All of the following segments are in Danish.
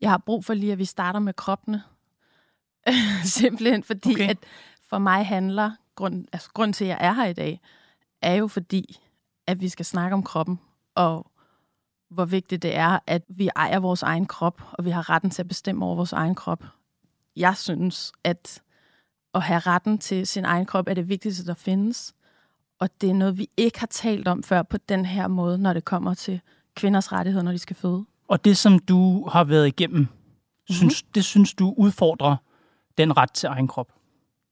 Jeg har brug for lige, at vi starter med kroppene. Simpelthen fordi, Okay. at for mig handler, grund, altså grund til, at jeg er her i dag, er jo fordi, at vi skal snakke om kroppen, og hvor vigtigt det er, at vi ejer vores egen krop, og vi har retten til at bestemme over vores egen krop. Jeg synes, at at have retten til sin egen krop er det vigtigste, der findes. Og det er noget, vi ikke har talt om før på den her måde, når det kommer til kvinders rettigheder, når de skal føde. Og det, som du har været igennem, mm-hmm. synes, det synes du udfordrer den ret til egen krop.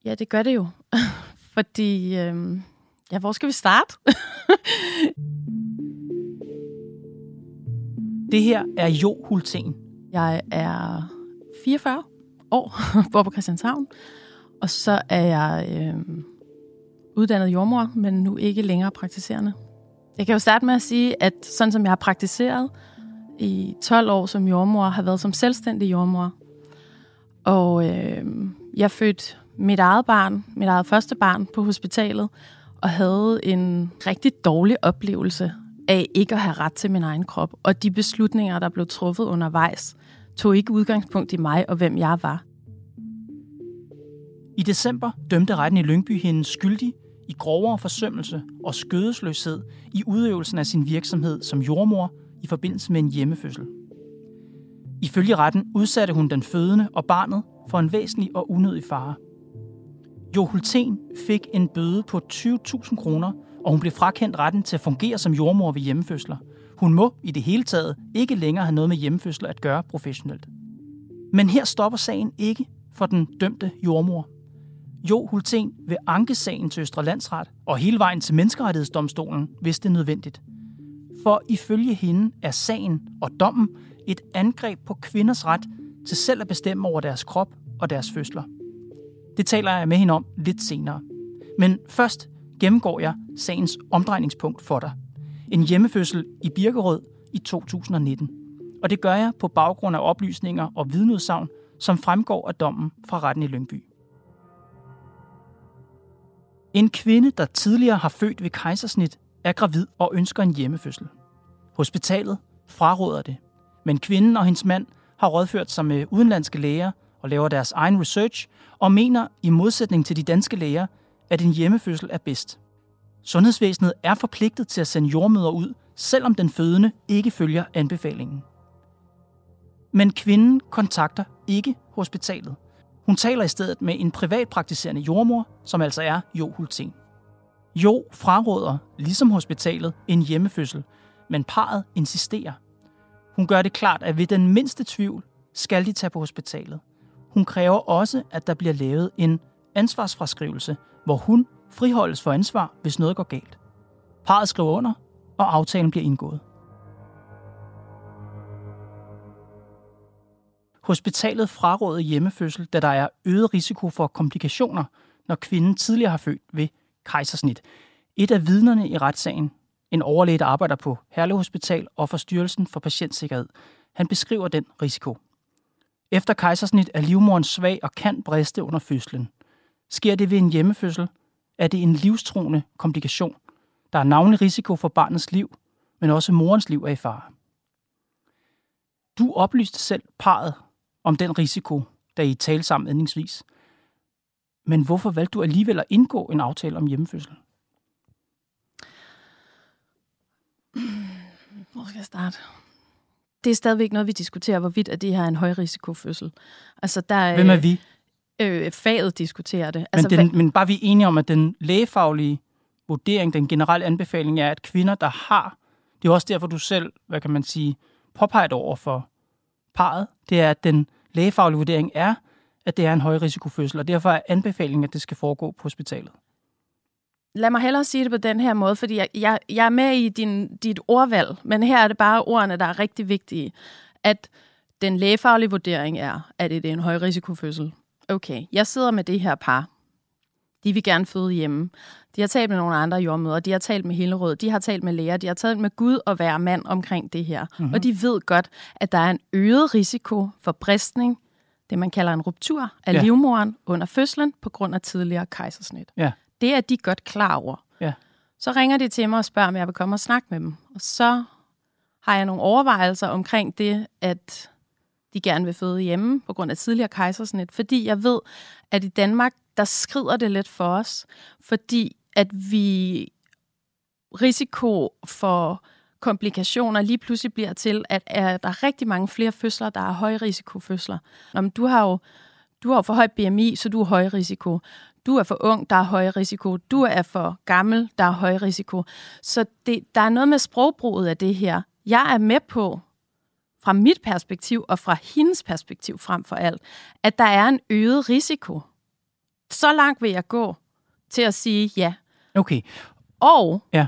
Ja, det gør det jo. Fordi, øhm, ja, hvor skal vi starte? Det her er Jo Hulten. Jeg er 44 år, bor på Christianshavn, og så er jeg øhm, uddannet jordmor, men nu ikke længere praktiserende. Jeg kan jo starte med at sige, at sådan som jeg har praktiseret i 12 år som jordmor, har været som selvstændig jordmor. Og øh, jeg fødte mit eget barn, mit eget første barn på hospitalet, og havde en rigtig dårlig oplevelse af ikke at have ret til min egen krop. Og de beslutninger, der blev truffet undervejs, tog ikke udgangspunkt i mig og hvem jeg var. I december dømte retten i Lyngby hende skyldig i grovere forsømmelse og skødesløshed i udøvelsen af sin virksomhed som jordmor i forbindelse med en hjemmefødsel. Ifølge retten udsatte hun den fødende og barnet for en væsentlig og unødig fare. Jo Hulten fik en bøde på 20.000 kroner, og hun blev frakendt retten til at fungere som jordmor ved hjemmefødsler. Hun må i det hele taget ikke længere have noget med hjemmefødsler at gøre professionelt. Men her stopper sagen ikke for den dømte jordmor. Jo Hulten vil anke sagen til Østre Landsret og hele vejen til Menneskerettighedsdomstolen, hvis det er nødvendigt. For ifølge hende er sagen og dommen et angreb på kvinders ret til selv at bestemme over deres krop og deres fødsler. Det taler jeg med hende om lidt senere. Men først gennemgår jeg sagens omdrejningspunkt for dig. En hjemmefødsel i Birkerød i 2019. Og det gør jeg på baggrund af oplysninger og vidneudsagn, som fremgår af dommen fra retten i Lyngby. En kvinde, der tidligere har født ved kejsersnit, er gravid og ønsker en hjemmefødsel. Hospitalet fraråder det, men kvinden og hendes mand har rådført sig med udenlandske læger og laver deres egen research og mener i modsætning til de danske læger, at en hjemmefødsel er bedst. Sundhedsvæsenet er forpligtet til at sende jordmøder ud, selvom den fødende ikke følger anbefalingen. Men kvinden kontakter ikke hospitalet. Hun taler i stedet med en privatpraktiserende jordmor, som altså er Jo Hulten. Jo fraråder, ligesom hospitalet, en hjemmefødsel, men parret insisterer. Hun gør det klart, at ved den mindste tvivl skal de tage på hospitalet. Hun kræver også, at der bliver lavet en ansvarsfraskrivelse, hvor hun friholdes for ansvar, hvis noget går galt. Parret skriver under, og aftalen bliver indgået. Hospitalet fraråder hjemmefødsel, da der er øget risiko for komplikationer, når kvinden tidligere har født ved kejsersnit. Et af vidnerne i retssagen, en overlæge, der arbejder på Herlev Hospital og for Styrelsen for Patientsikkerhed, han beskriver den risiko. Efter kejsersnit er livmoderen svag og kan briste under fødslen. Sker det ved en hjemmefødsel, er det en livstruende komplikation. Der er navnlig risiko for barnets liv, men også morens liv er i fare. Du oplyste selv parret om den risiko, da I talte sammen indningsvis. Men hvorfor valgte du alligevel at indgå en aftale om hjemmefødsel? Hvor skal jeg starte? Det er stadigvæk noget, vi diskuterer, hvorvidt at det her er en højrisikofødsel. Altså, der, Hvem er vi? Øh, faget diskuterer det. Men, Altså, den, men bare vi er enige om, at den lægefaglige vurdering, den generelle anbefaling er, at kvinder, der har, det er også derfor, du selv, hvad kan man sige, påpeget over for parret, det er, at den lægefaglige vurdering er, at det er en højrisikofødsel, og derfor er anbefalingen, at det skal foregå på hospitalet. Lad mig hellere sige det på den her måde, fordi jeg, jeg, jeg er med i din, dit ordvalg, men her er det bare ordene, der er rigtig vigtige. At Den lægefaglige vurdering er, at det er en høj risikofødsel. Okay, jeg sidder med det her par. De vil gerne føde hjemme. De har talt med nogle andre jordmøder, de har talt med Hillerød, de har talt med læger, de har talt med Gud og hver mand omkring det her. Mm-hmm. Og de ved godt, at der er en øget risiko for bristning, det man kalder en ruptur af ja. livmoren under fødslen på grund af tidligere kejsersnit. Ja. Det er de godt klar over. Ja. Så ringer de til mig og spørger, om jeg vil komme og snakke med dem. Og så har jeg nogle overvejelser omkring det, at de gerne vil føde hjemme på grund af tidligere kejsersnit, fordi jeg ved, at i Danmark, der skrider det lidt for os, fordi at vi risiko for komplikationer lige pludselig bliver til, at er der er rigtig mange flere fødsler, der er højrisikofødsler. Om du har jo du har for høj BMI, så du er høj risiko. Du er for ung, der er høj risiko. Du er for gammel, der er høj risiko. Så det, der er noget med sprogbruget af det her. Jeg er med på, fra mit perspektiv og fra hendes perspektiv frem for alt, at der er en øget risiko. Så langt vil jeg gå til at sige ja. Okay. Og, ja.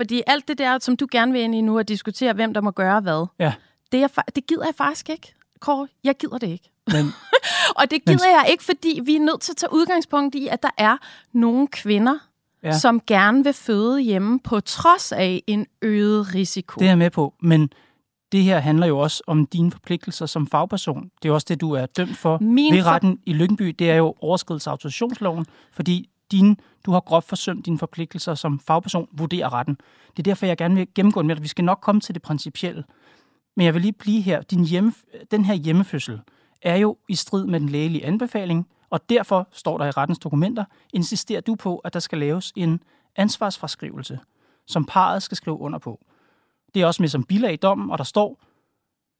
Fordi alt det der, som du gerne vil ind i nu, at diskutere, hvem der må gøre hvad, ja. det, er, det gider jeg faktisk ikke. Kåre, jeg gider det ikke. Men, og det gider men, jeg ikke, fordi vi er nødt til at tage udgangspunkt i, at der er nogle kvinder, ja. som gerne vil føde hjemme, på trods af en øget risiko. Det er jeg med på, men det her handler jo også om dine forpligtelser som fagperson. Det er også det, du er dømt for Min ved retten for... i Lyngby. Det er jo overskridelse af autorisationsloven, fordi din, du har groft forsømt dine forpligtelser som fagperson, vurderer retten. Det er derfor, jeg gerne vil gennemgå med dig. Vi skal nok komme til det principielle. Men jeg vil lige blive her. Din hjemme, den her hjemmefødsel er jo i strid med den lægelige anbefaling, og derfor står der i rettens dokumenter, insisterer du på, at der skal laves en ansvarsfraskrivelse, som parret skal skrive under på. Det er også med som bilag i dommen, og der står,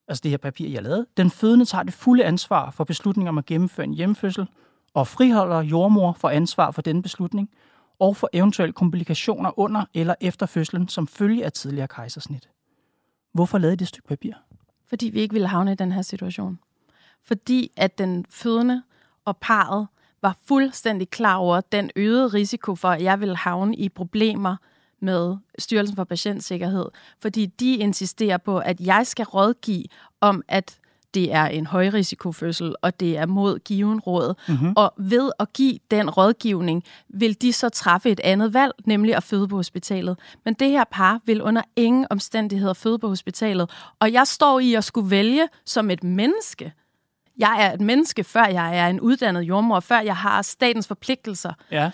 altså det her papir, jeg lavede, den fødende tager det fulde ansvar for beslutningen om at gennemføre en hjemmefødsel, og friholder jordmor for ansvar for denne beslutning, og for eventuelle komplikationer under eller efter fødslen som følge af tidligere kejsersnit. Hvorfor lavede I det stykke papir? Fordi vi ikke ville havne i den her situation. Fordi at den fødende og parret var fuldstændig klar over den øgede risiko for, at jeg ville havne i problemer med Styrelsen for Patientsikkerhed, fordi de insisterer på, at jeg skal rådgive om, at det er en højrisikofødsel, og det er mod given råd. Mm-hmm. Og ved at give den rådgivning, vil de så træffe et andet valg, nemlig at føde på hospitalet. Men det her par vil under ingen omstændigheder føde på hospitalet. Og jeg står i at skulle vælge som et menneske. Jeg er et menneske, før jeg er en uddannet jordmor, før jeg har statens forpligtelser. Ja.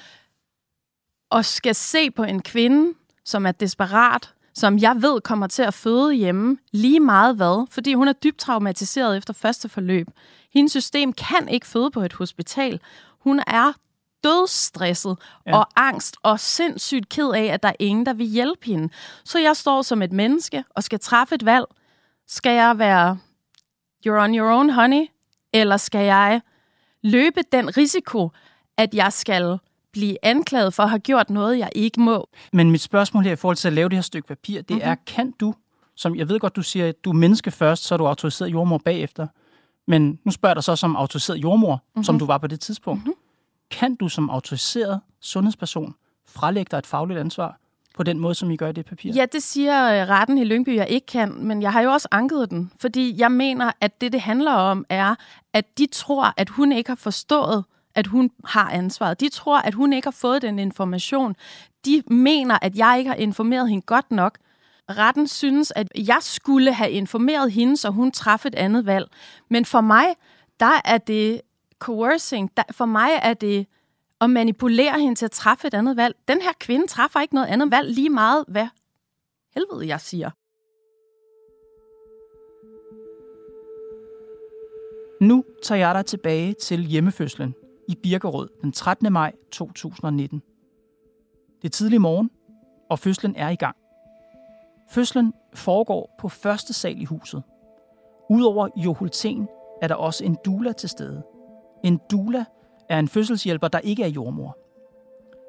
Og skal se på en kvinde, som er desperat, som jeg ved kommer til at føde hjemme lige meget hvad, fordi hun er dybt traumatiseret efter første forløb. Hendes system kan ikke føde på et hospital. Hun er dødsstresset ja. og angst og sindssygt ked af, at der er ingen, der vil hjælpe hende. Så jeg står som et menneske og skal træffe et valg. Skal jeg være you're on your own, honey? Eller skal jeg løbe den risiko, at jeg skal blive anklaget for at have gjort noget, jeg ikke må. Men mit spørgsmål her i forhold til at lave det her stykke papir, det mm-hmm. er, kan du, som jeg ved godt, du siger, at du er menneske først, så er du autoriseret jordmor bagefter. Men nu spørger jeg dig så som autoriseret jordmor, mm-hmm. som du var på det tidspunkt. Mm-hmm. Kan du som autoriseret sundhedsperson frelægge dig et fagligt ansvar på den måde, som I gør i det papir? Ja, det siger øh, retten i Lyngby, jeg ikke kan, men jeg har jo også anket den, fordi jeg mener, at det, det handler om, er, at de tror, at hun ikke har forstået, at hun har ansvaret. De tror, at hun ikke har fået den information. De mener, at jeg ikke har informeret hende godt nok. Retten synes, at jeg skulle have informeret hende, så hun træffede et andet valg. Men for mig, der er det coercing. Der, for mig er det at manipulere hende til at træffe et andet valg. Den her kvinde træffer ikke noget andet valg lige meget, hvad helvede jeg siger. Nu tager jeg dig tilbage til hjemmefødslen i Birkerød den 13. maj 2019. Det er tidlig morgen, og fødslen er i gang. Fødslen foregår på første sal i huset. Udover Johulten er der også en dula til stede. En dula er en fødselshjælper, der ikke er jordmor.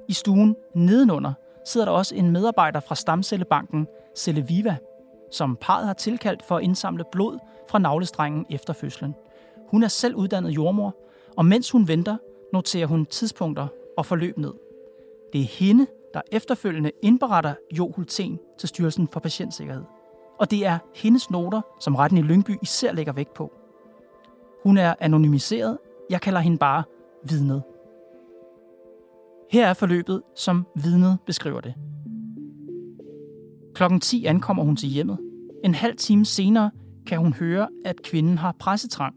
I stuen nedenunder sidder der også en medarbejder fra stamcellebanken Celleviva, som parret har tilkaldt for at indsamle blod fra navlestrengen efter fødslen. Hun er selv uddannet jordmor, og mens hun venter, noterer hun tidspunkter og forløb ned. Det er hende, der efterfølgende indberetter Jo Hulten til Styrelsen for Patientsikkerhed. og det er hendes noter, som retten i Lyngby især lægger vægt på. Hun er anonymiseret. Jeg kalder hende bare vidnet. Her er forløbet, som vidnet beskriver det. Klokken 10 ankommer hun til hjemmet. En halv time senere kan hun høre, at kvinden har pressetrang.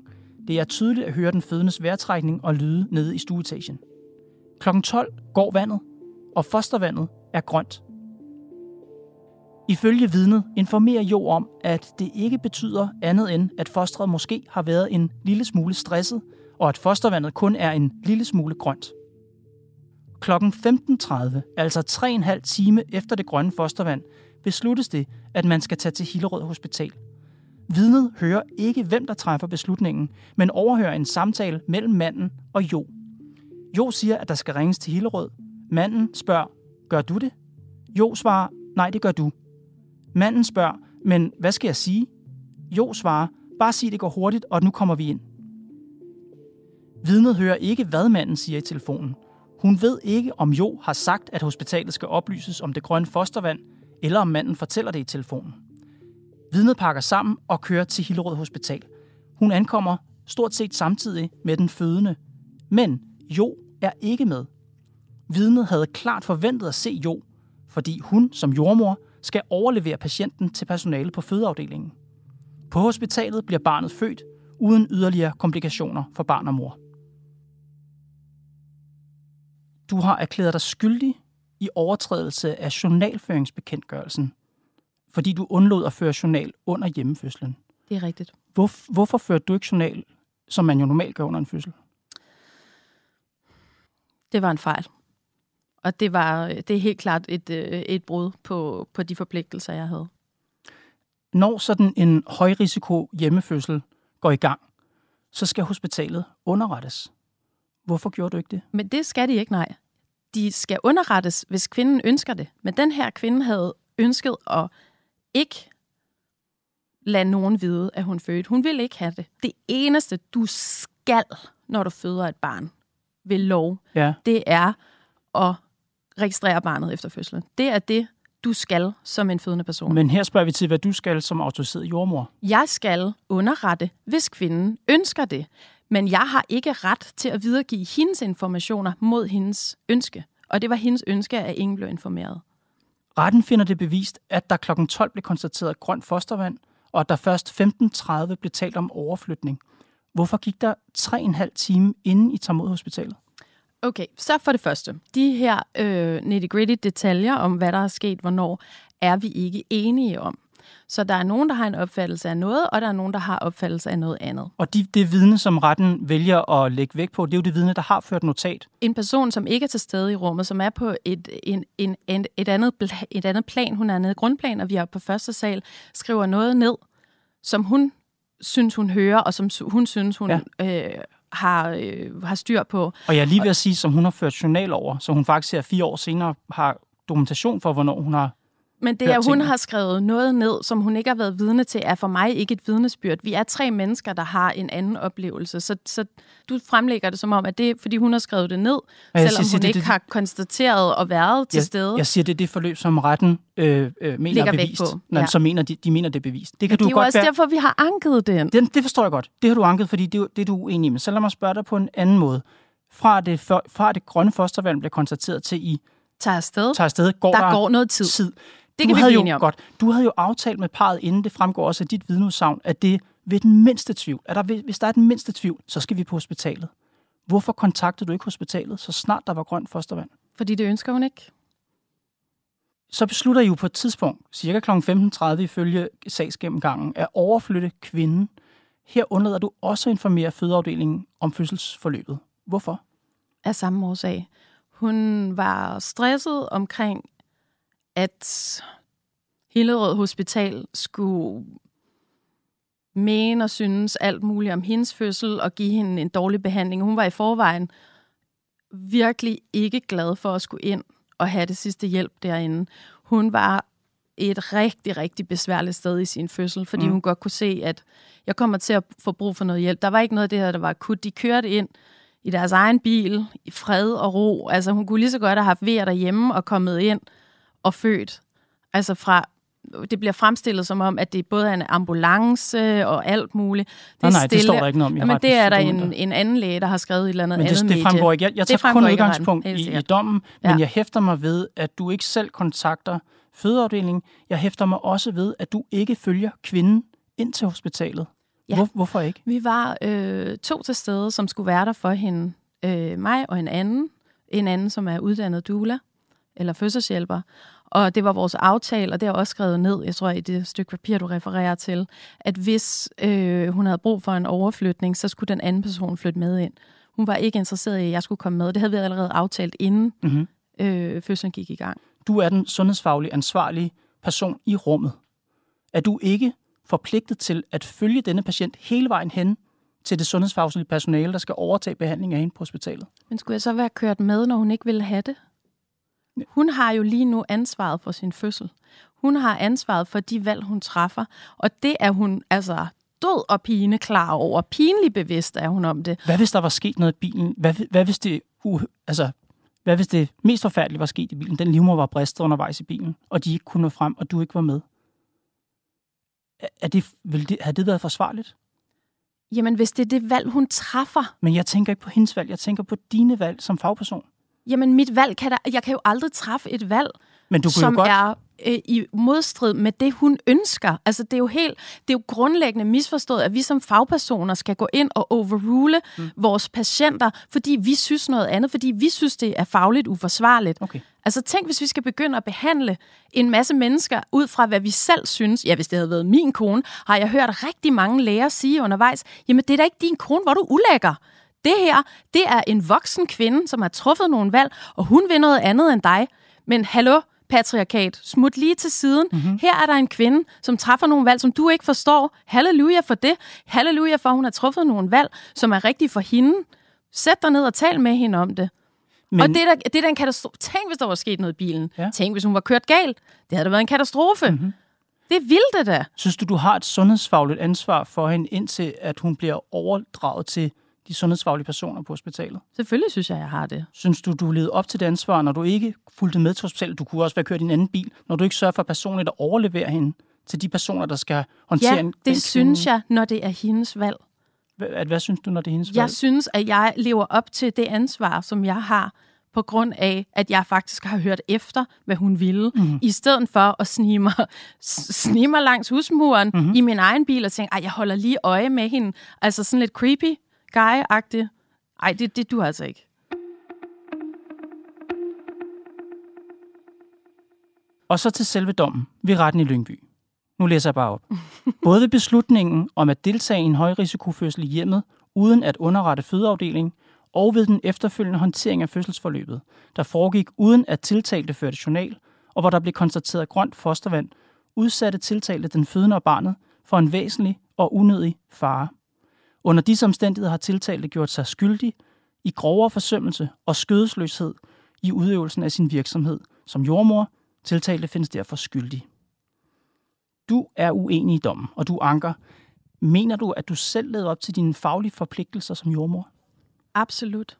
Det er tydeligt at høre den fødendes vejrtrækning og lyde nede i stueetagen. Klokken 12 går vandet, og fostervandet er grønt. Ifølge vidnet informerer Jo om, at det ikke betyder andet end, at fostret måske har været en lille smule stresset, og at fostervandet kun er en lille smule grønt. Klokken 15.30, altså 3,5 time efter det grønne fostervand, besluttes det, at man skal tage til Hillerød Hospital. Vidnet hører ikke, hvem der træffer beslutningen, men overhører en samtale mellem manden og Jo. Jo siger, at der skal ringes til Hillerød. Manden spørger, gør du det? Jo svarer, nej, det gør du. Manden spørger, men hvad skal jeg sige? Jo svarer, bare sig det går hurtigt, og nu kommer vi ind. Vidnet hører ikke, hvad manden siger i telefonen. Hun ved ikke, om Jo har sagt, at hospitalet skal oplyses om det grønne fostervand, eller om manden fortæller det i telefonen. Vidnet pakker sammen og kører til Hillerød Hospital. Hun ankommer stort set samtidig med den fødende. Men Jo er ikke med. Vidnet havde klart forventet at se Jo, fordi hun som jordmor skal overlevere patienten til personale på fødeafdelingen. På hospitalet bliver barnet født uden yderligere komplikationer for barn og mor. Du har erklæret dig skyldig i overtrædelse af journalføringsbekendtgørelsen, fordi du undlod at føre journal under hjemmefødslen. Det er rigtigt. Hvor, hvorfor førte du ikke journal, som man jo normalt gør under en fødsel? Det var en fejl. Og det var det er helt klart et, øh, et brud på, på de forpligtelser, jeg havde. Når sådan en højrisiko hjemmefødsel går i gang, så skal hospitalet underrettes. Hvorfor gjorde du ikke det? Men det skal de ikke, nej. De skal underrettes, hvis kvinden ønsker det. Men den her kvinde havde ønsket at ikke lade nogen vide, at hun fødte. Hun vil ikke have det. Det eneste, du skal, når du føder et barn ved lov, Ja. det er at registrere barnet efter fødslen. Det er det, du skal som en fødende person. Men her spørger vi til, hvad du skal som autoriseret jordmor. Jeg skal underrette, hvis kvinden ønsker det. Men jeg har ikke ret til at videregive hendes informationer mod hendes ønske. Og det var hendes ønske, at ingen blev informeret. Retten finder det bevist, at der kl. 12 blev konstateret grønt fostervand, og at der først 15.30 blev talt om overflytning. Hvorfor gik der 3,5 time inden I tager mod hospitalet? Okay, så for det første. De her øh, nitty-gritty detaljer om, hvad der er sket, hvornår, er vi ikke enige om. Så der er nogen, der har en opfattelse af noget, og der er nogen, der har opfattelse af noget andet. Og de, det vidne, som retten vælger at lægge vægt på, det er jo det vidne, der har ført notat. En person, som ikke er til stede i rummet, som er på et, en, en, en, et, andet, et andet plan, hun er nede i grundplan, og vi er på første sal, skriver noget ned, som hun synes, hun hører, og som hun synes, hun ja. øh, har, øh, har styr på. Og jeg er lige ved at sige, som hun har ført journal over, så hun faktisk her fire år senere har dokumentation for, hvornår hun har... Men det, at hun har skrevet noget ned, som hun ikke har været vidne til, er for mig ikke et vidnesbyrd. Vi er tre mennesker, der har en anden oplevelse. Så, så du fremlægger det som om, at det er, fordi hun har skrevet det ned, selvom siger, hun det- ikke det- har konstateret og været til jeg, stede. Jeg siger, det er det forløb, som retten øh, øh, mener er bevist. på, Nå, ja. Så mener de, de mener, det er bevist. Det kan Men du det er jo godt også være... derfor, vi har anket den. Det, det forstår jeg godt. Det har du anket, fordi det, det er du uenig med. Så lad mig spørge dig på en anden måde. Fra det, for, fra det grønne fostervand bliver konstateret til I Tager afsted. tager afsted, går Der der, går noget tid. tid. Det du kan vi havde jo, om. Godt, du havde jo aftalt med parret, inden det fremgår også af dit vidneudsagn, at det ved den mindste tvivl, at der, hvis der er den mindste tvivl, så skal vi på hospitalet. Hvorfor kontaktede du ikke hospitalet, så snart der var grønt fostervand? Fordi det ønsker hun ikke. Så beslutter I jo på et tidspunkt, cirka kl. 15.30 ifølge sagsgennemgangen, at overflytte kvinden. Her undlader du også at informere fødeafdelingen om fødselsforløbet. Hvorfor? Af samme årsag. Hun var stresset omkring, at Hillerød Hospital skulle mene og synes alt muligt om hendes fødsel og give hende en dårlig behandling. Hun var i forvejen virkelig ikke glad for at skulle ind og have det sidste hjælp derinde. Hun var et rigtig, rigtig besværligt sted i sin fødsel, fordi Mm. hun godt kunne se, at jeg kommer til at få brug for noget hjælp. Der var ikke noget af det her, der var akut. De kørte ind i deres egen bil i fred og ro. Altså hun kunne lige så godt have haft vejr derhjemme og kommet ind og født. Altså fra det bliver fremstillet som om, at det både er en ambulance og alt muligt. Det nej, nej, stille. det står der ikke noget om. Jeg men det er der en, en anden læge, der har skrevet et eller andet men det, andet det fremgår ikke. Jeg, jeg tager kun udgangspunkt i, i dommen, men ja. jeg hæfter mig ved, at du ikke selv kontakter fødeafdelingen. Jeg hæfter mig også ved, at du ikke følger kvinden ind til hospitalet. Ja. Hvor, hvorfor ikke? Vi var øh, to til stede, som skulle være der for hende. Øh, mig og en anden. En anden, som er uddannet doula, eller fødselshjælper. Og det var vores aftale, og det er også skrevet ned, jeg tror, i det stykke papir, du refererer til, at hvis øh, hun havde brug for en overflytning, så skulle den anden person flytte med ind. Hun var ikke interesseret i, at jeg skulle komme med. Det havde vi allerede aftalt, inden mm-hmm. øh, fødslen gik i gang. Du er den sundhedsfaglige ansvarlige person i rummet. Er du ikke forpligtet til at følge denne patient hele vejen hen til det sundhedsfaglige personale, der skal overtage behandling af hende på hospitalet? Men skulle jeg så være kørt med, når hun ikke ville have det? Hun har jo lige nu ansvaret for sin fødsel. Hun har ansvaret for de valg, hun træffer. Og det er hun altså død og pine klar over. Pinlig bevidst er hun om det. Hvad hvis der var sket noget i bilen? Hvad, hvad hvis det uh, altså, hvad hvis det mest forfærdelige var sket i bilen? Den livmor var bristet undervejs i bilen, og de ikke kunne nå frem, og du ikke var med. Er det, vil det, har det været forsvarligt? Jamen, hvis det er det valg, hun træffer. Men jeg tænker ikke på hendes valg, jeg tænker på dine valg som fagperson. Jamen, mit valg kan der, jeg kan jo aldrig træffe et valg, Men du kunne som jo godt... er øh, i modstrid med det, hun ønsker. Altså, det er jo helt, det er jo grundlæggende misforstået, at vi som fagpersoner skal gå ind og overrule mm. vores patienter, fordi vi synes noget andet, fordi vi synes, det er fagligt uforsvarligt. Okay. Altså, tænk, hvis vi skal begynde at behandle en masse mennesker ud fra, hvad vi selv synes. Ja, hvis det havde været min kone, har jeg hørt rigtig mange læger sige undervejs, jamen, det er da ikke din kone, hvor du ulækker. Det her, det er en voksen kvinde, som har truffet nogle valg, og hun vil noget andet end dig. Men hallo, patriarkat, smut lige til siden. Mm-hmm. Her er der en kvinde, som træffer nogle valg, som du ikke forstår. Halleluja for det. Halleluja for, at hun har truffet nogle valg, som er rigtige for hende. Sæt dig ned og tal med hende om det. Men... Og det er, det er en katastrofe. Tænk, hvis der var sket noget i bilen. Ja. Tænk, hvis hun var kørt galt. Det havde da været en katastrofe. Mm-hmm. Det er vildt, det da. Synes du, du har et sundhedsfagligt ansvar for hende, indtil at hun bliver overdraget til de sundhedsfaglige personer på hospitalet? Selvfølgelig synes jeg, jeg har det. Synes du, du levede op til det ansvar, når du ikke fulgte med til hospitalet? Du kunne også være kørt i en anden bil, når du ikke sørger for personligt at overlevere hende til de personer, der skal håndtere ja, en det synes jeg, når det er hendes valg. Hvad, hvad synes du, når det er hendes valg? Jeg synes, at jeg lever op til det ansvar, som jeg har, på grund af, at jeg faktisk har hørt efter, hvad hun ville, mm. i stedet for at snige mig, snige mig langs husmuren mm. i min egen bil og tænke, at jeg holder lige øje med hende. Altså sådan lidt creepy guy-agtig. Ej, det, det du altså ikke. Og så til selve dommen ved retten i Lyngby. Nu læser jeg bare op. Både ved beslutningen om at deltage i en højrisikofødsel i hjemmet, uden at underrette fødeafdelingen, og ved den efterfølgende håndtering af fødselsforløbet, der foregik uden at tiltalte førte journal, og hvor der blev konstateret grønt fostervand, udsatte tiltalte den fødende og barnet for en væsentlig og unødig fare. Under disse omstændigheder har tiltalte gjort sig skyldig i grovere forsømmelse og skødesløshed i udøvelsen af sin virksomhed som jordmor. Tiltalte findes derfor skyldig. Du er uenig i dommen, og du anker. Mener du, at du selv levede op til dine faglige forpligtelser som jordmor? Absolut.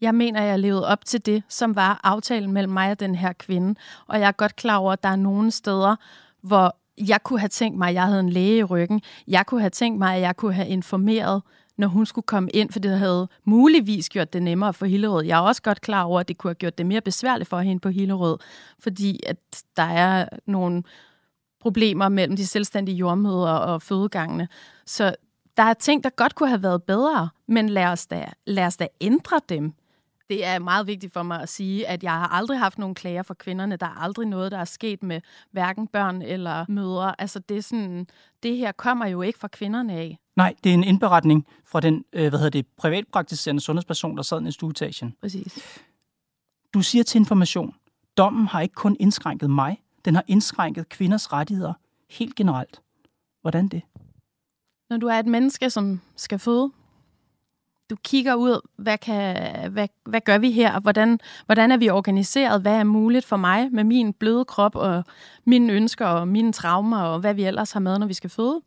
Jeg mener, jeg levede op til det, som var aftalen mellem mig og den her kvinde. Og jeg er godt klar over, at der er nogle steder, hvor jeg kunne have tænkt mig, at jeg havde en læge i ryggen. Jeg kunne have tænkt mig, at jeg kunne have informeret, når hun skulle komme ind, for det havde muligvis gjort det nemmere for Hillerød. Jeg er også godt klar over, at det kunne have gjort det mere besværligt for hende på Hillerød, fordi at der er nogle problemer mellem de selvstændige jordmøder og fødegangene. Så der er ting, der godt kunne have været bedre, men lad os da, lad os da ændre dem. Det er meget vigtigt for mig at sige, at jeg har aldrig haft nogen klager for kvinderne. Der er aldrig noget, der er sket med hverken børn eller mødre. Altså det, er sådan, det her kommer jo ikke fra kvinderne af. Nej, det er en indberetning fra den øh, hvad hedder det, privatpraktiserende sundhedsperson, der sad i stueetagen. Præcis. Du siger til information, dommen har ikke kun indskrænket mig, den har indskrænket kvinders rettigheder helt generelt. Hvordan det? Når du er et menneske, som skal føde, du kigger ud, hvad, kan, hvad, hvad gør vi her? Hvordan, hvordan er vi organiseret? Hvad er muligt for mig med min bløde krop og mine ønsker og mine traumer og hvad vi ellers har med, når vi skal føde?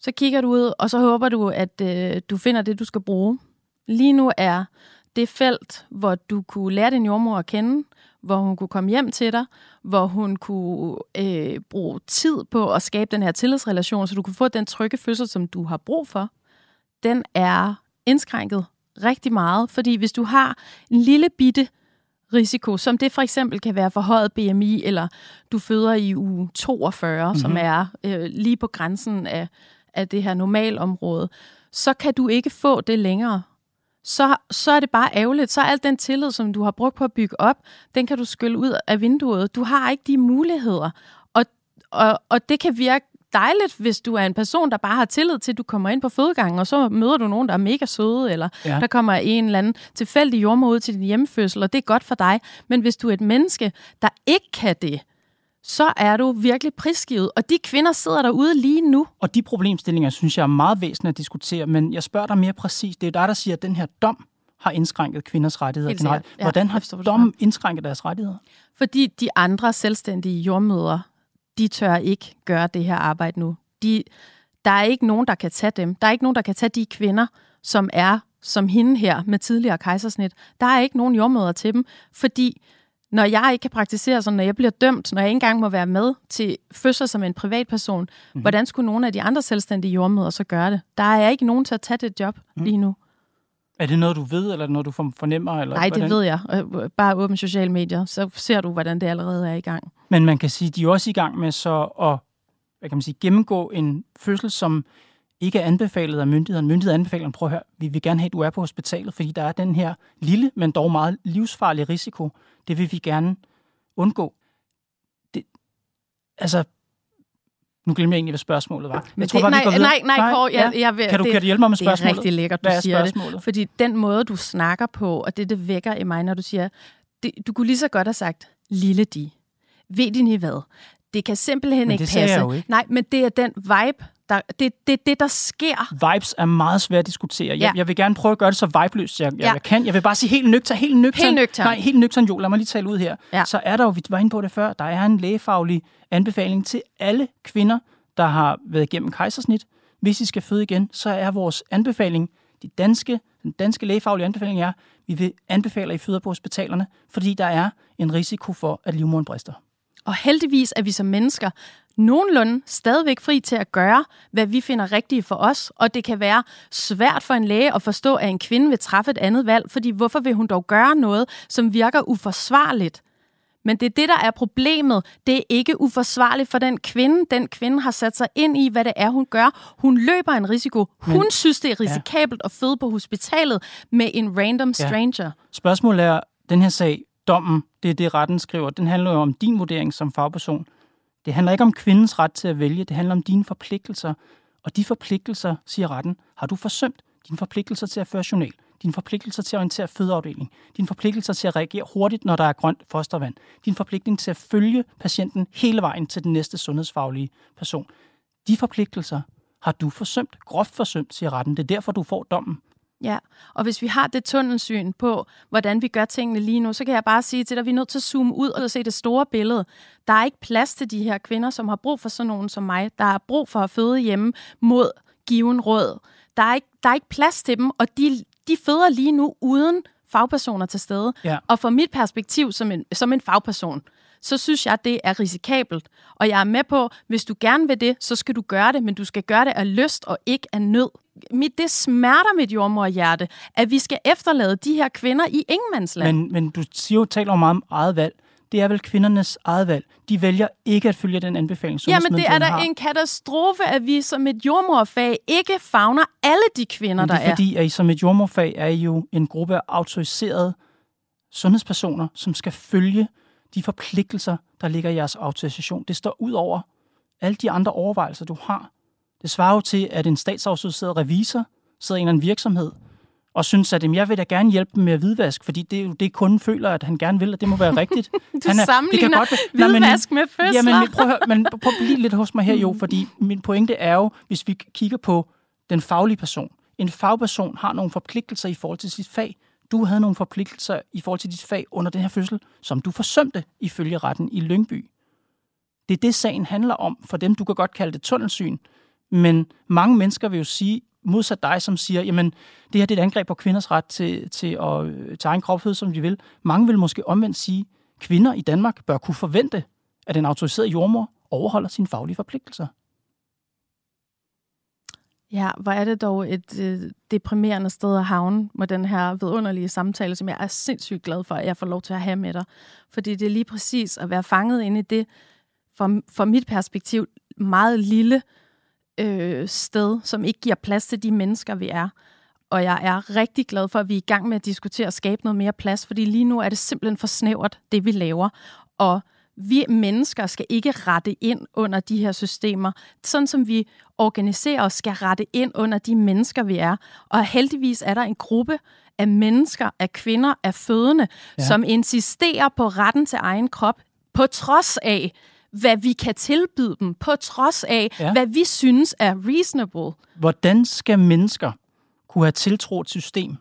Så kigger du ud, og så håber du, at øh, du finder det, du skal bruge. Lige nu er det felt, hvor du kunne lære din jordmor at kende, hvor hun kunne komme hjem til dig, hvor hun kunne øh, bruge tid på at skabe den her tillidsrelation, så du kunne få den trygge fødsel, som du har brug for, den er indskrænket rigtig meget. Fordi hvis du har en lille bitte risiko, som det for eksempel kan være forhøjet BMI, eller du føder i uge 42, mm-hmm. som er øh, lige på grænsen af, af det her normalområde, så kan du ikke få det længere. Så, så er det bare ærgerligt. Så al den tillid, som du har brugt på at bygge op, den kan du skylle ud af vinduet. Du har ikke de muligheder. Og, og, og det kan virke dejligt, hvis du er en person, der bare har tillid til, at du kommer ind på fødegangen, og så møder du nogen, der er mega søde, eller ja. der kommer en eller anden tilfældig jordmor ud til din hjemmefødsel, og det er godt for dig. Men hvis du er et menneske, der ikke kan det, så er du virkelig prisgivet. Og de kvinder sidder derude lige nu. Og de problemstillinger, synes jeg er meget væsentligt at diskutere, men jeg spørger dig mere præcis. Det er dig, der siger, at den her dom har indskrænket kvinders rettigheder. Ja, Hvordan har dommen indskrænket deres rettigheder? Fordi de andre selvstændige jordmøder, de tør ikke gøre det her arbejde nu. De, der er ikke nogen, der kan tage dem. Der er ikke nogen, der kan tage de kvinder, som er som hende her med tidligere kejsersnit. Der er ikke nogen jordmøder til dem, fordi når jeg ikke kan praktisere sådan, når jeg bliver dømt, når jeg ikke engang må være med til fødsel som en privatperson, mm-hmm. hvordan skulle nogle af de andre selvstændige jordmøder så gøre det? Der er ikke nogen til at tage det job mm. lige nu. Er det noget, du ved, eller noget, du fornemmer? Eller Nej, det hvordan? ved jeg. Bare åbne sociale medier, så ser du, hvordan det allerede er i gang. Men man kan sige, de er også i gang med så at hvad kan man sige, gennemgå en fødsel, som ikke er anbefalet af myndighederne. Myndighederne anbefaler, prøv at høre, vi vil gerne have, at du er på hospitalet, fordi der er den her lille, men dog meget livsfarlige risiko. Det vil vi gerne undgå. Det, altså, nu glemmer jeg egentlig, hvad spørgsmålet var. Men jeg tror, det, bare, nej, vi går videre. nej, nej, Kåre, jeg, jeg vil, kan, du, det, kan du hjælpe mig med spørgsmålet? Det er rigtig lækkert, du siger det. Fordi den måde, du snakker på, og det, det vækker i mig, når du siger, det, du kunne lige så godt have sagt, lille de. Ved de I hvad? Det kan simpelthen men ikke passe. Jeg jo ikke. Nej, men det er den vibe, der, det er det, det, der sker. Vibes er meget svært at diskutere. Jeg, ja. jeg vil gerne prøve at gøre det så vibeløst, jeg, ja. jeg kan. Jeg vil bare sige helt nøgtern, helt nøgtern. Helt nøgtern. Nej, helt nøgtern, jo. Lad mig lige tale ud her. Ja. Så er der jo, vi var inde på det før, der er en lægefaglig anbefaling til alle kvinder, der har været igennem kejsersnit. Hvis I skal føde igen, så er vores anbefaling, de danske, den danske lægefaglige anbefaling er, vi vil anbefale, at I føder på hospitalerne, fordi der er en risiko for, at livmoderen brister. Og heldigvis er vi som mennesker nogenlunde stadigvæk fri til at gøre, hvad vi finder rigtigt for os. Og det kan være svært for en læge at forstå, at en kvinde vil træffe et andet valg, fordi hvorfor vil hun dog gøre noget, som virker uforsvarligt? Men det er det, der er problemet. Det er ikke uforsvarligt for den kvinde. Den kvinde har sat sig ind i, hvad det er, hun gør. Hun løber en risiko. Hun Men, synes, det er risikabelt ja. at føde på hospitalet med en random stranger. Ja. Spørgsmålet er, den her sag, dommen, det er det, retten skriver, den handler jo om din vurdering som fagperson. Det handler ikke om kvindens ret til at vælge, det handler om dine forpligtelser. Og de forpligtelser, siger retten, har du forsømt. Dine forpligtelser til at føre journal, dine forpligtelser til at orientere fødeafdelingen, dine forpligtelser til at reagere hurtigt, når der er grønt fostervand, din forpligtelse til at følge patienten hele vejen til den næste sundhedsfaglige person. De forpligtelser har du forsømt, groft forsømt, siger retten. Det er derfor, du får dommen. Ja, og hvis vi har det tunnelsyn på, hvordan vi gør tingene lige nu, så kan jeg bare sige til dig, at vi er nødt til at zoome ud og se det store billede. Der er ikke plads til de her kvinder, som har brug for sådan nogen som mig. Der er brug for at føde hjemme mod given råd. Der er ikke, der er ikke plads til dem, og de, de føder lige nu uden fagpersoner til stede. Ja. Og fra mit perspektiv som en, som en fagperson, så synes jeg, det er risikabelt. Og jeg er med på, hvis du gerne vil det, så skal du gøre det, men du skal gøre det af lyst og ikke af nød. Mit, det smerter mit jordmorhjerte, at vi skal efterlade de her kvinder i ingenmandsland. Men, men du siger jo, taler om meget om eget valg det er vel kvindernes eget valg. De vælger ikke at følge den anbefaling, som Jamen, det er da en katastrofe, at vi som et jordmorfag ikke fagner alle de kvinder, Men det er der er. fordi, at I som et jordmorfag er I jo en gruppe af autoriserede sundhedspersoner, som skal følge de forpligtelser, der ligger i jeres autorisation. Det står ud over alle de andre overvejelser, du har. Det svarer jo til, at en statsautoriseret revisor sidder i en virksomhed og synes, at jamen, jeg vil da gerne hjælpe dem med at hvidvask, fordi det er jo det, kunden føler, at han gerne vil, og det må være rigtigt. du han er, sammenligner det kan godt, hvidvask med fødsler. Jamen, prøv, at, men prøv at blive lidt hos mig her, jo, fordi min pointe er jo, hvis vi kigger på den faglige person. En fagperson har nogle forpligtelser i forhold til sit fag. Du havde nogle forpligtelser i forhold til dit fag under den her fødsel, som du forsømte ifølge retten i Lyngby. Det er det, sagen handler om. For dem, du kan godt kalde det tunnelsyn. Men mange mennesker vil jo sige, modsat dig, som siger, jamen, det her det er et angreb på kvinders ret til, til at øh, tage en kropfød, som de vil. Mange vil måske omvendt sige, kvinder i Danmark bør kunne forvente, at en autoriseret jordmor overholder sine faglige forpligtelser. Ja, hvor er det dog et øh, deprimerende sted at havne med den her vidunderlige samtale, som jeg er sindssygt glad for, at jeg får lov til at have med dig. Fordi det er lige præcis at være fanget inde i det, fra, fra mit perspektiv, meget lille øh, sted, som ikke giver plads til de mennesker, vi er. Og jeg er rigtig glad for, at vi er i gang med at diskutere at skabe noget mere plads, fordi lige nu er det simpelthen for snævert, det vi laver. Og vi mennesker skal ikke rette ind under de her systemer. Sådan som vi organiserer os, skal rette ind under de mennesker, vi er. Og heldigvis er der en gruppe af mennesker, af kvinder, af fødende, ja. som insisterer på retten til egen krop, på trods af, hvad vi kan tilbyde dem, på trods af, ja. hvad vi synes er reasonable. Hvordan skal mennesker kunne have tiltro til system,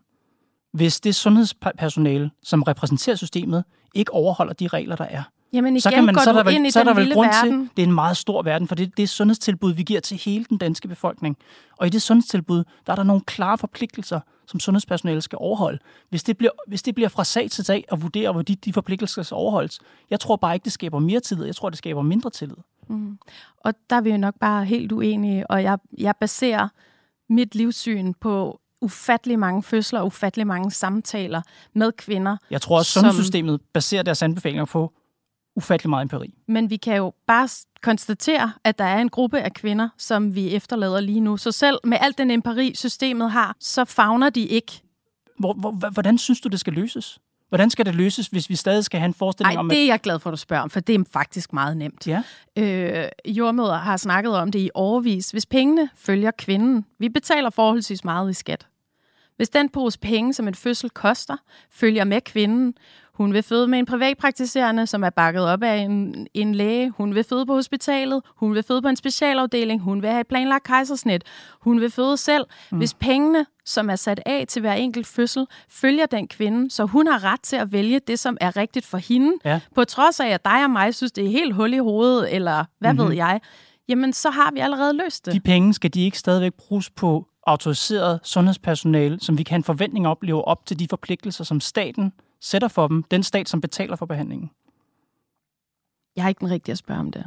hvis det sundhedspersonale, som repræsenterer systemet, ikke overholder de regler, der er? Jamen igen, så kan man, så er der vel, så er der vel grund verden. til, det er en meget stor verden, for det, det er sundhedstilbud, vi giver til hele den danske befolkning. Og i det sundhedstilbud, der er der nogle klare forpligtelser, som sundhedspersonale skal overholde. Hvis det bliver, hvis det bliver fra sag til sag at vurdere, hvor de, de forpligtelser skal overholdes, jeg tror bare ikke, det skaber mere tillid. Jeg tror, det skaber mindre tillid. Mm. Og der er vi jo nok bare helt uenige, og jeg, jeg baserer mit livssyn på ufattelig mange fødsler og ufattelig mange samtaler med kvinder. Jeg tror også, sundhedssystemet baserer deres anbefalinger på ufattelig meget empiri. Men vi kan jo bare konstatere, at der er en gruppe af kvinder, som vi efterlader lige nu. Så selv med alt den empiri, systemet har, så fagner de ikke. Hvor, hvor, hvordan synes du, det skal løses? Hvordan skal det løses, hvis vi stadig skal have en forestilling Ej, om... det er jeg glad for, at du spørger om, for det er faktisk meget nemt. Ja. Øh, jordmøder har snakket om det i overvis. Hvis pengene følger kvinden, vi betaler forholdsvis meget i skat. Hvis den pose penge, som en fødsel koster, følger med kvinden, hun vil føde med en privatpraktiserende, som er bakket op af en, en læge. Hun vil føde på hospitalet. Hun vil føde på en specialafdeling. Hun vil have et planlagt kejsersnit. Hun vil føde selv. Mm. Hvis pengene, som er sat af til hver enkelt fødsel, følger den kvinde, så hun har ret til at vælge det, som er rigtigt for hende, ja. på trods af, at dig og mig synes, det er helt hul i hovedet, eller hvad mm-hmm. ved jeg, jamen så har vi allerede løst det. De penge skal de ikke stadigvæk bruges på autoriseret sundhedspersonale, som vi kan forventning op, lever op til de forpligtelser, som staten sætter for dem, den stat, som betaler for behandlingen? Jeg har ikke den rigtige at spørge om det.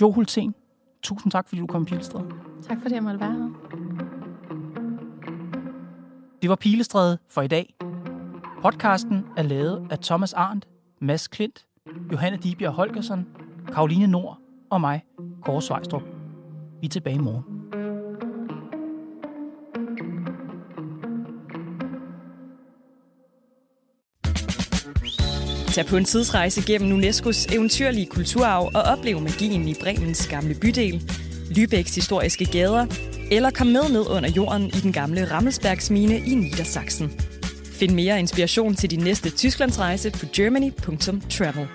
Jo Hulten, tusind tak, fordi du kom i Pilestræde. Tak fordi jeg måtte være her. Det var Pilestræde for i dag. Podcasten er lavet af Thomas Arndt, Mads Klint, Johanne Dibjerg Holgersen, Karoline Nord og mig, Kåre Svejstrup. Vi er tilbage i morgen. Tag på en tidsrejse gennem UNESCO's eventyrlige kulturarv og oplev magien i Bremens gamle bydel, Lübecks historiske gader, eller kom med ned under jorden i den gamle Rammelsbergsmine i Niedersachsen. Find mere inspiration til din næste Tysklandsrejse på germany.travel.